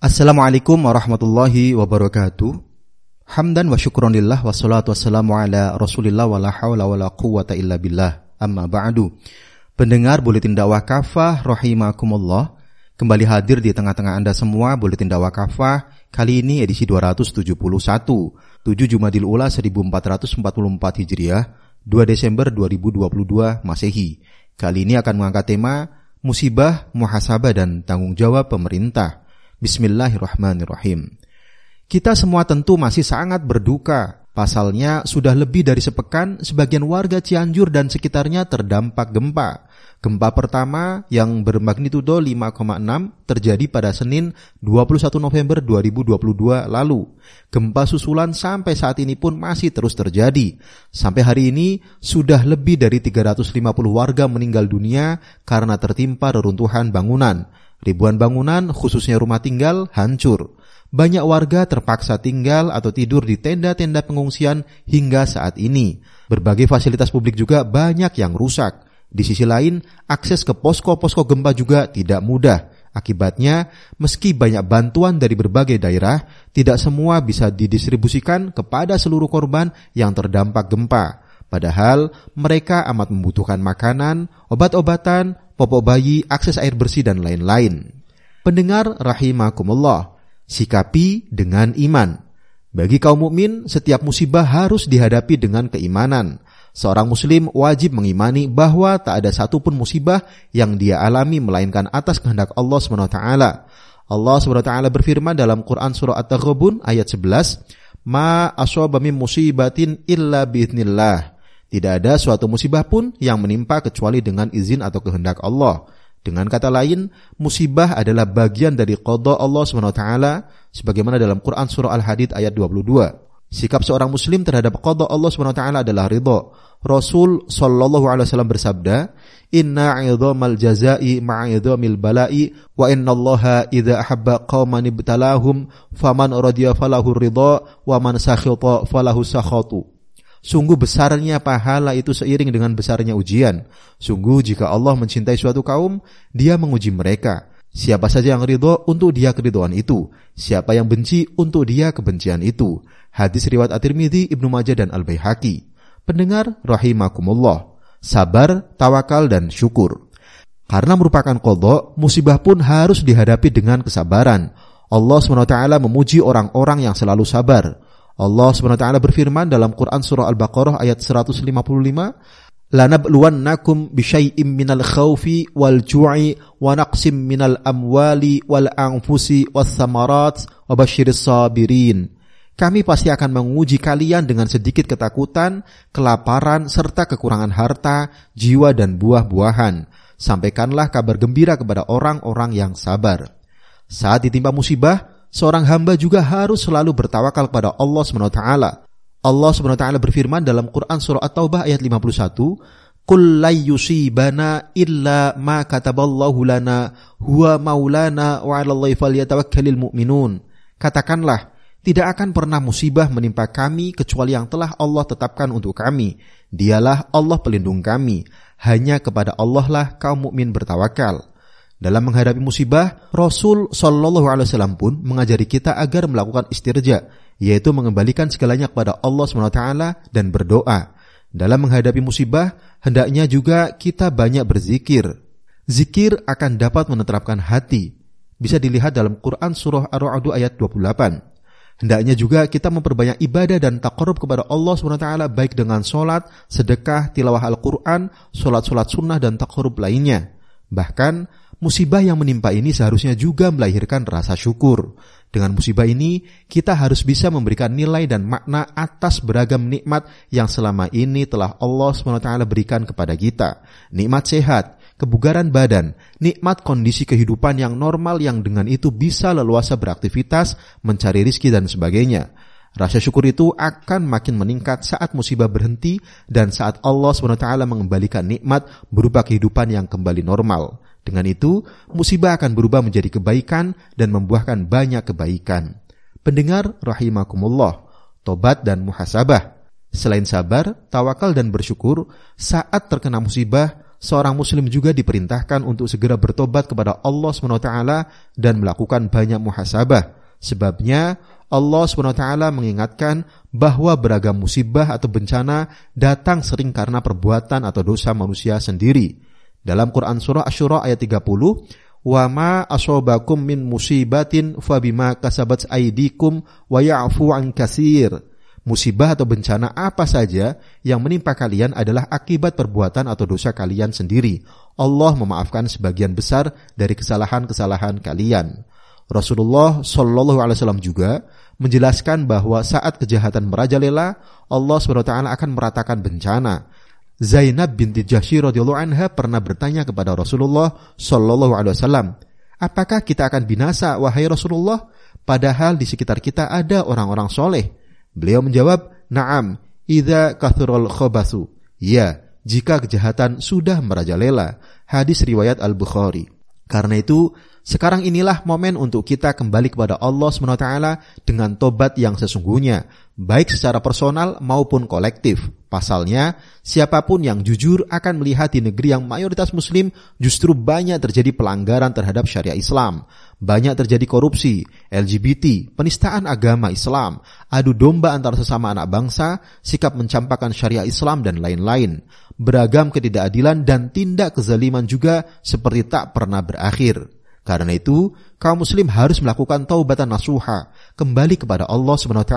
Assalamualaikum warahmatullahi wabarakatuh. Hamdan wa syukronillah wa salatu wassalamu ala rasulillah wa la hawla wa la quwata illa billah. Amma ba'du. Pendengar Buletin Dakwah Kafah rahimakumullah. Kembali hadir di tengah-tengah Anda semua Buletin Dakwah Kafah kali ini edisi 271 7 Jumadil Ula 1444 Hijriah 2 Desember 2022 Masehi. Kali ini akan mengangkat tema musibah, muhasabah dan tanggung jawab pemerintah. Bismillahirrahmanirrahim. Kita semua tentu masih sangat berduka. Pasalnya sudah lebih dari sepekan sebagian warga Cianjur dan sekitarnya terdampak gempa. Gempa pertama yang bermagnitudo 5,6 terjadi pada Senin 21 November 2022 lalu. Gempa susulan sampai saat ini pun masih terus terjadi. Sampai hari ini sudah lebih dari 350 warga meninggal dunia karena tertimpa reruntuhan bangunan. Ribuan bangunan, khususnya rumah tinggal, hancur. Banyak warga terpaksa tinggal atau tidur di tenda-tenda pengungsian hingga saat ini. Berbagai fasilitas publik juga banyak yang rusak. Di sisi lain, akses ke posko-posko gempa juga tidak mudah. Akibatnya, meski banyak bantuan dari berbagai daerah, tidak semua bisa didistribusikan kepada seluruh korban yang terdampak gempa. Padahal mereka amat membutuhkan makanan, obat-obatan, popok bayi, akses air bersih dan lain-lain. Pendengar rahimakumullah, sikapi dengan iman. Bagi kaum mukmin, setiap musibah harus dihadapi dengan keimanan. Seorang muslim wajib mengimani bahwa tak ada satupun musibah yang dia alami melainkan atas kehendak Allah SWT. Allah SWT berfirman dalam Quran surah At-Taghabun ayat 11, "Ma aswaba min musibatin illa biidznillah." Tidak ada suatu musibah pun yang menimpa kecuali dengan izin atau kehendak Allah. Dengan kata lain, musibah adalah bagian dari qadha Allah SWT sebagaimana dalam Quran surah Al-Hadid ayat 22. Sikap seorang muslim terhadap qadha Allah SWT adalah ridho. Rasul sallallahu alaihi wasallam bersabda, "Inna 'idhamal jazai ma'idhamil bala'i wa inna Allah idza ahabba qauman ibtalahum faman radiya falahu ridha wa man sakhita falahu sakhatu." Sungguh besarnya pahala itu seiring dengan besarnya ujian. Sungguh jika Allah mencintai suatu kaum, dia menguji mereka. Siapa saja yang ridho untuk dia keridoan itu. Siapa yang benci untuk dia kebencian itu. Hadis riwayat At-Tirmidzi, Ibnu Majah dan Al-Baihaqi. Pendengar rahimakumullah. Sabar, tawakal dan syukur. Karena merupakan kodok, musibah pun harus dihadapi dengan kesabaran. Allah SWT memuji orang-orang yang selalu sabar. Allah SWT berfirman dalam Quran surah Al-Baqarah ayat 155, lanabluwannakum bisyai'im minal khawfi wal ju'i wa naqsim minal amwali wal anfusi was samarat wa sabirin. Kami pasti akan menguji kalian dengan sedikit ketakutan, kelaparan, serta kekurangan harta, jiwa dan buah-buahan. Sampaikanlah kabar gembira kepada orang-orang yang sabar. Saat ditimpa musibah, seorang hamba juga harus selalu bertawakal kepada Allah SWT. Allah SWT berfirman dalam Quran Surah At-Taubah ayat 51, Qul la yusibana illa ma kataballahu lana huwa maulana wa 'alallahi falyatawakkalul mu'minun. Katakanlah, tidak akan pernah musibah menimpa kami kecuali yang telah Allah tetapkan untuk kami. Dialah Allah pelindung kami. Hanya kepada Allah lah kaum mukmin bertawakal. Dalam menghadapi musibah, Rasul Shallallahu Alaihi Wasallam pun mengajari kita agar melakukan istirja, yaitu mengembalikan segalanya kepada Allah SWT dan berdoa. Dalam menghadapi musibah, hendaknya juga kita banyak berzikir. Zikir akan dapat menetrapkan hati. Bisa dilihat dalam Quran Surah Ar-Ra'd ayat 28. Hendaknya juga kita memperbanyak ibadah dan takarub kepada Allah SWT baik dengan sholat, sedekah, tilawah Al-Quran, sholat-sholat sunnah dan takarub lainnya. Bahkan musibah yang menimpa ini seharusnya juga melahirkan rasa syukur. Dengan musibah ini, kita harus bisa memberikan nilai dan makna atas beragam nikmat yang selama ini telah Allah SWT berikan kepada kita. Nikmat sehat, kebugaran badan, nikmat kondisi kehidupan yang normal yang dengan itu bisa leluasa beraktivitas, mencari rizki dan sebagainya. Rasa syukur itu akan makin meningkat saat musibah berhenti dan saat Allah SWT mengembalikan nikmat berupa kehidupan yang kembali normal. Dengan itu, musibah akan berubah menjadi kebaikan dan membuahkan banyak kebaikan. Pendengar rahimakumullah, tobat dan muhasabah. Selain sabar, tawakal dan bersyukur, saat terkena musibah, seorang muslim juga diperintahkan untuk segera bertobat kepada Allah SWT dan melakukan banyak muhasabah. Sebabnya Allah SWT mengingatkan bahwa beragam musibah atau bencana datang sering karena perbuatan atau dosa manusia sendiri. Dalam Quran Surah Ashura ayat 30, wa ma asobakum min musibatin fabima kasabat aidikum wa ya'fu an kasir musibah atau bencana apa saja yang menimpa kalian adalah akibat perbuatan atau dosa kalian sendiri. Allah memaafkan sebagian besar dari kesalahan-kesalahan kalian. Rasulullah Shallallahu Alaihi Wasallam juga menjelaskan bahwa saat kejahatan merajalela, Allah swt akan meratakan bencana. Zainab binti Jahsy radhiyallahu anha pernah bertanya kepada Rasulullah Shallallahu Alaihi Wasallam, apakah kita akan binasa wahai Rasulullah? Padahal di sekitar kita ada orang-orang soleh. Beliau menjawab, Naam, idha kathurul khobasu. Ya, jika kejahatan sudah merajalela. Hadis riwayat Al-Bukhari. Karena itu, sekarang inilah momen untuk kita kembali kepada Allah SWT dengan tobat yang sesungguhnya, baik secara personal maupun kolektif. Pasalnya, siapa pun yang jujur akan melihat di negeri yang mayoritas muslim justru banyak terjadi pelanggaran terhadap syariat Islam. Banyak terjadi korupsi, LGBT, penistaan agama Islam, adu domba antara sesama anak bangsa, sikap mencampakkan syariat Islam dan lain-lain. Beragam ketidakadilan dan tindak kezaliman juga seperti tak pernah berakhir. Karena itu, kaum muslim harus melakukan taubatan nasuha, kembali kepada Allah SWT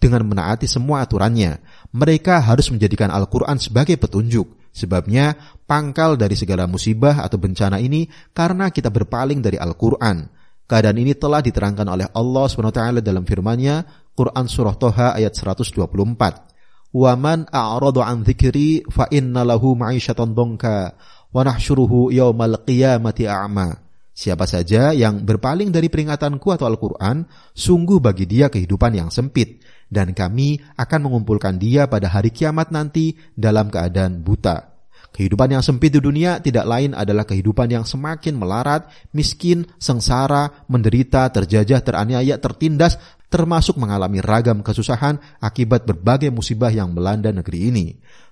dengan menaati semua aturannya. Mereka harus menjadikan Al-Quran sebagai petunjuk. Sebabnya, pangkal dari segala musibah atau bencana ini karena kita berpaling dari Al-Quran. Keadaan ini telah diterangkan oleh Allah SWT dalam firman-Nya, Quran Surah Toha ayat 124. Waman a'radu an dzikri fa inna lahu ma'isyatan dongka wa nahsyuruhu yaumal qiyamati a'ma. Siapa saja yang berpaling dari peringatanku atau Al-Quran, sungguh bagi dia kehidupan yang sempit, dan kami akan mengumpulkan dia pada hari kiamat nanti dalam keadaan buta. Kehidupan yang sempit di dunia tidak lain adalah kehidupan yang semakin melarat, miskin, sengsara, menderita, terjajah, teraniaya, tertindas, termasuk mengalami ragam kesusahan akibat berbagai musibah yang melanda negeri ini.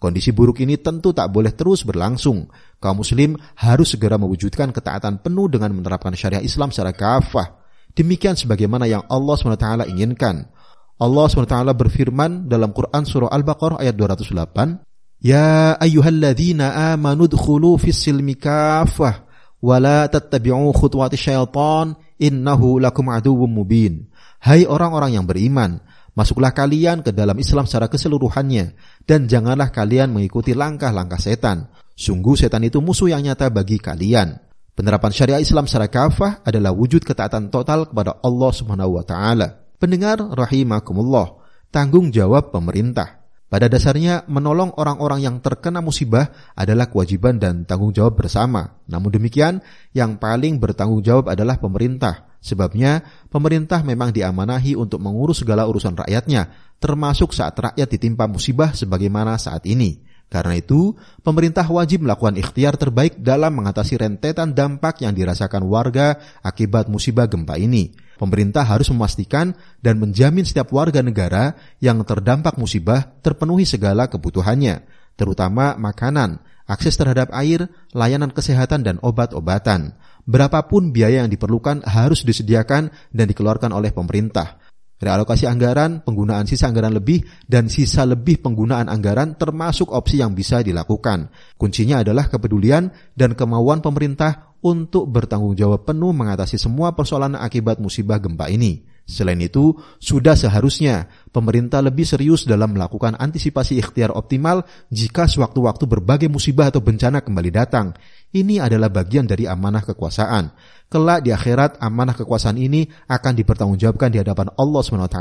Kondisi buruk ini tentu tak boleh terus berlangsung. Kaum muslim harus segera mewujudkan ketaatan penuh dengan menerapkan syariah Islam secara kafah. Demikian sebagaimana yang Allah SWT inginkan. Allah SWT berfirman dalam Quran Surah Al-Baqarah ayat 208, Ya ayyuhalladzina amanu dkhulu fis silmi kafah wa la tattabi'u khutuwati syaitan innahu lakum aduwwum mubin. Hai orang-orang yang beriman, Masuklah kalian ke dalam Islam secara keseluruhannya, dan janganlah kalian mengikuti langkah-langkah setan. Sungguh setan itu musuh yang nyata bagi kalian. Penerapan syariah Islam secara kafah adalah wujud ketaatan total kepada Allah Subhanahu wa taala. Pendengar rahimakumullah, tanggung jawab pemerintah. Pada dasarnya, menolong orang-orang yang terkena musibah adalah kewajiban dan tanggung jawab bersama. Namun demikian, yang paling bertanggung jawab adalah pemerintah. Sebabnya, pemerintah memang diamanahi untuk mengurus segala urusan rakyatnya, termasuk saat rakyat ditimpa musibah sebagaimana saat ini. Karena itu, pemerintah wajib melakukan ikhtiar terbaik dalam mengatasi rentetan dampak yang dirasakan warga akibat musibah gempa ini pemerintah harus memastikan dan menjamin setiap warga negara yang terdampak musibah terpenuhi segala kebutuhannya, terutama makanan, akses terhadap air, layanan kesehatan dan obat-obatan. Berapapun biaya yang diperlukan harus disediakan dan dikeluarkan oleh pemerintah. Realokasi anggaran, penggunaan sisa anggaran lebih, dan sisa lebih penggunaan anggaran termasuk opsi yang bisa dilakukan. Kuncinya adalah kepedulian dan kemauan pemerintah untuk bertanggung jawab penuh mengatasi semua persoalan akibat musibah gempa ini. Selain itu, sudah seharusnya pemerintah lebih serius dalam melakukan antisipasi ikhtiar optimal jika sewaktu-waktu berbagai musibah atau bencana kembali datang. Ini adalah bagian dari amanah kekuasaan. Kelak di akhirat amanah kekuasaan ini akan dipertanggungjawabkan di hadapan Allah SWT.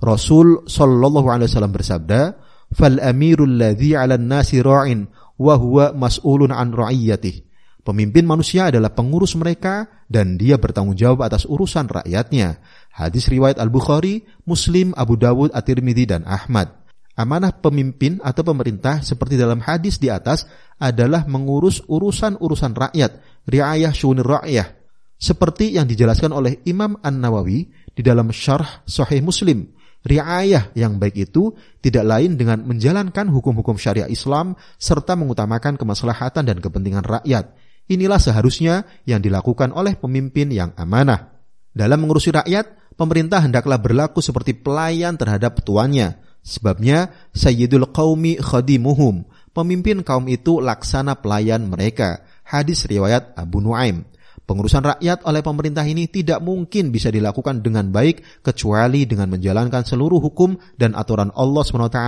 Rasul Shallallahu Alaihi Wasallam bersabda, "Fal amirul ladzi 'ala nasi ra'in wa mas'ulun an ra'iyatih." Pemimpin manusia adalah pengurus mereka dan dia bertanggung jawab atas urusan rakyatnya. Hadis riwayat Al-Bukhari, Muslim, Abu Dawud, At-Tirmidzi dan Ahmad. Amanah pemimpin atau pemerintah seperti dalam hadis di atas adalah mengurus urusan-urusan rakyat, riayah syunir rakyah. Seperti yang dijelaskan oleh Imam An-Nawawi di dalam syarh Sahih Muslim. Riayah yang baik itu tidak lain dengan menjalankan hukum-hukum syariah Islam serta mengutamakan kemaslahatan dan kepentingan rakyat. Inilah seharusnya yang dilakukan oleh pemimpin yang amanah. Dalam mengurusi rakyat, pemerintah hendaklah berlaku seperti pelayan terhadap tuannya. Sebabnya, Sayyidul Qawmi khadimuhum. Pemimpin kaum itu laksana pelayan mereka. Hadis riwayat Abu Nuaim. Pengurusan rakyat oleh pemerintah ini tidak mungkin bisa dilakukan dengan baik kecuali dengan menjalankan seluruh hukum dan aturan Allah SWT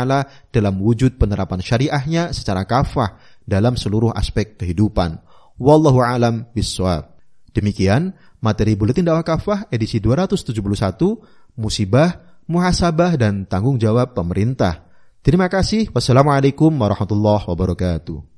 dalam wujud penerapan syariahnya secara kafah dalam seluruh aspek kehidupan. Wallahu alam biswab. Demikian materi Buletin Dakwah Kafah edisi 271, Musibah, Muhasabah, dan Tanggung Jawab Pemerintah. Terima kasih. Wassalamualaikum warahmatullahi wabarakatuh.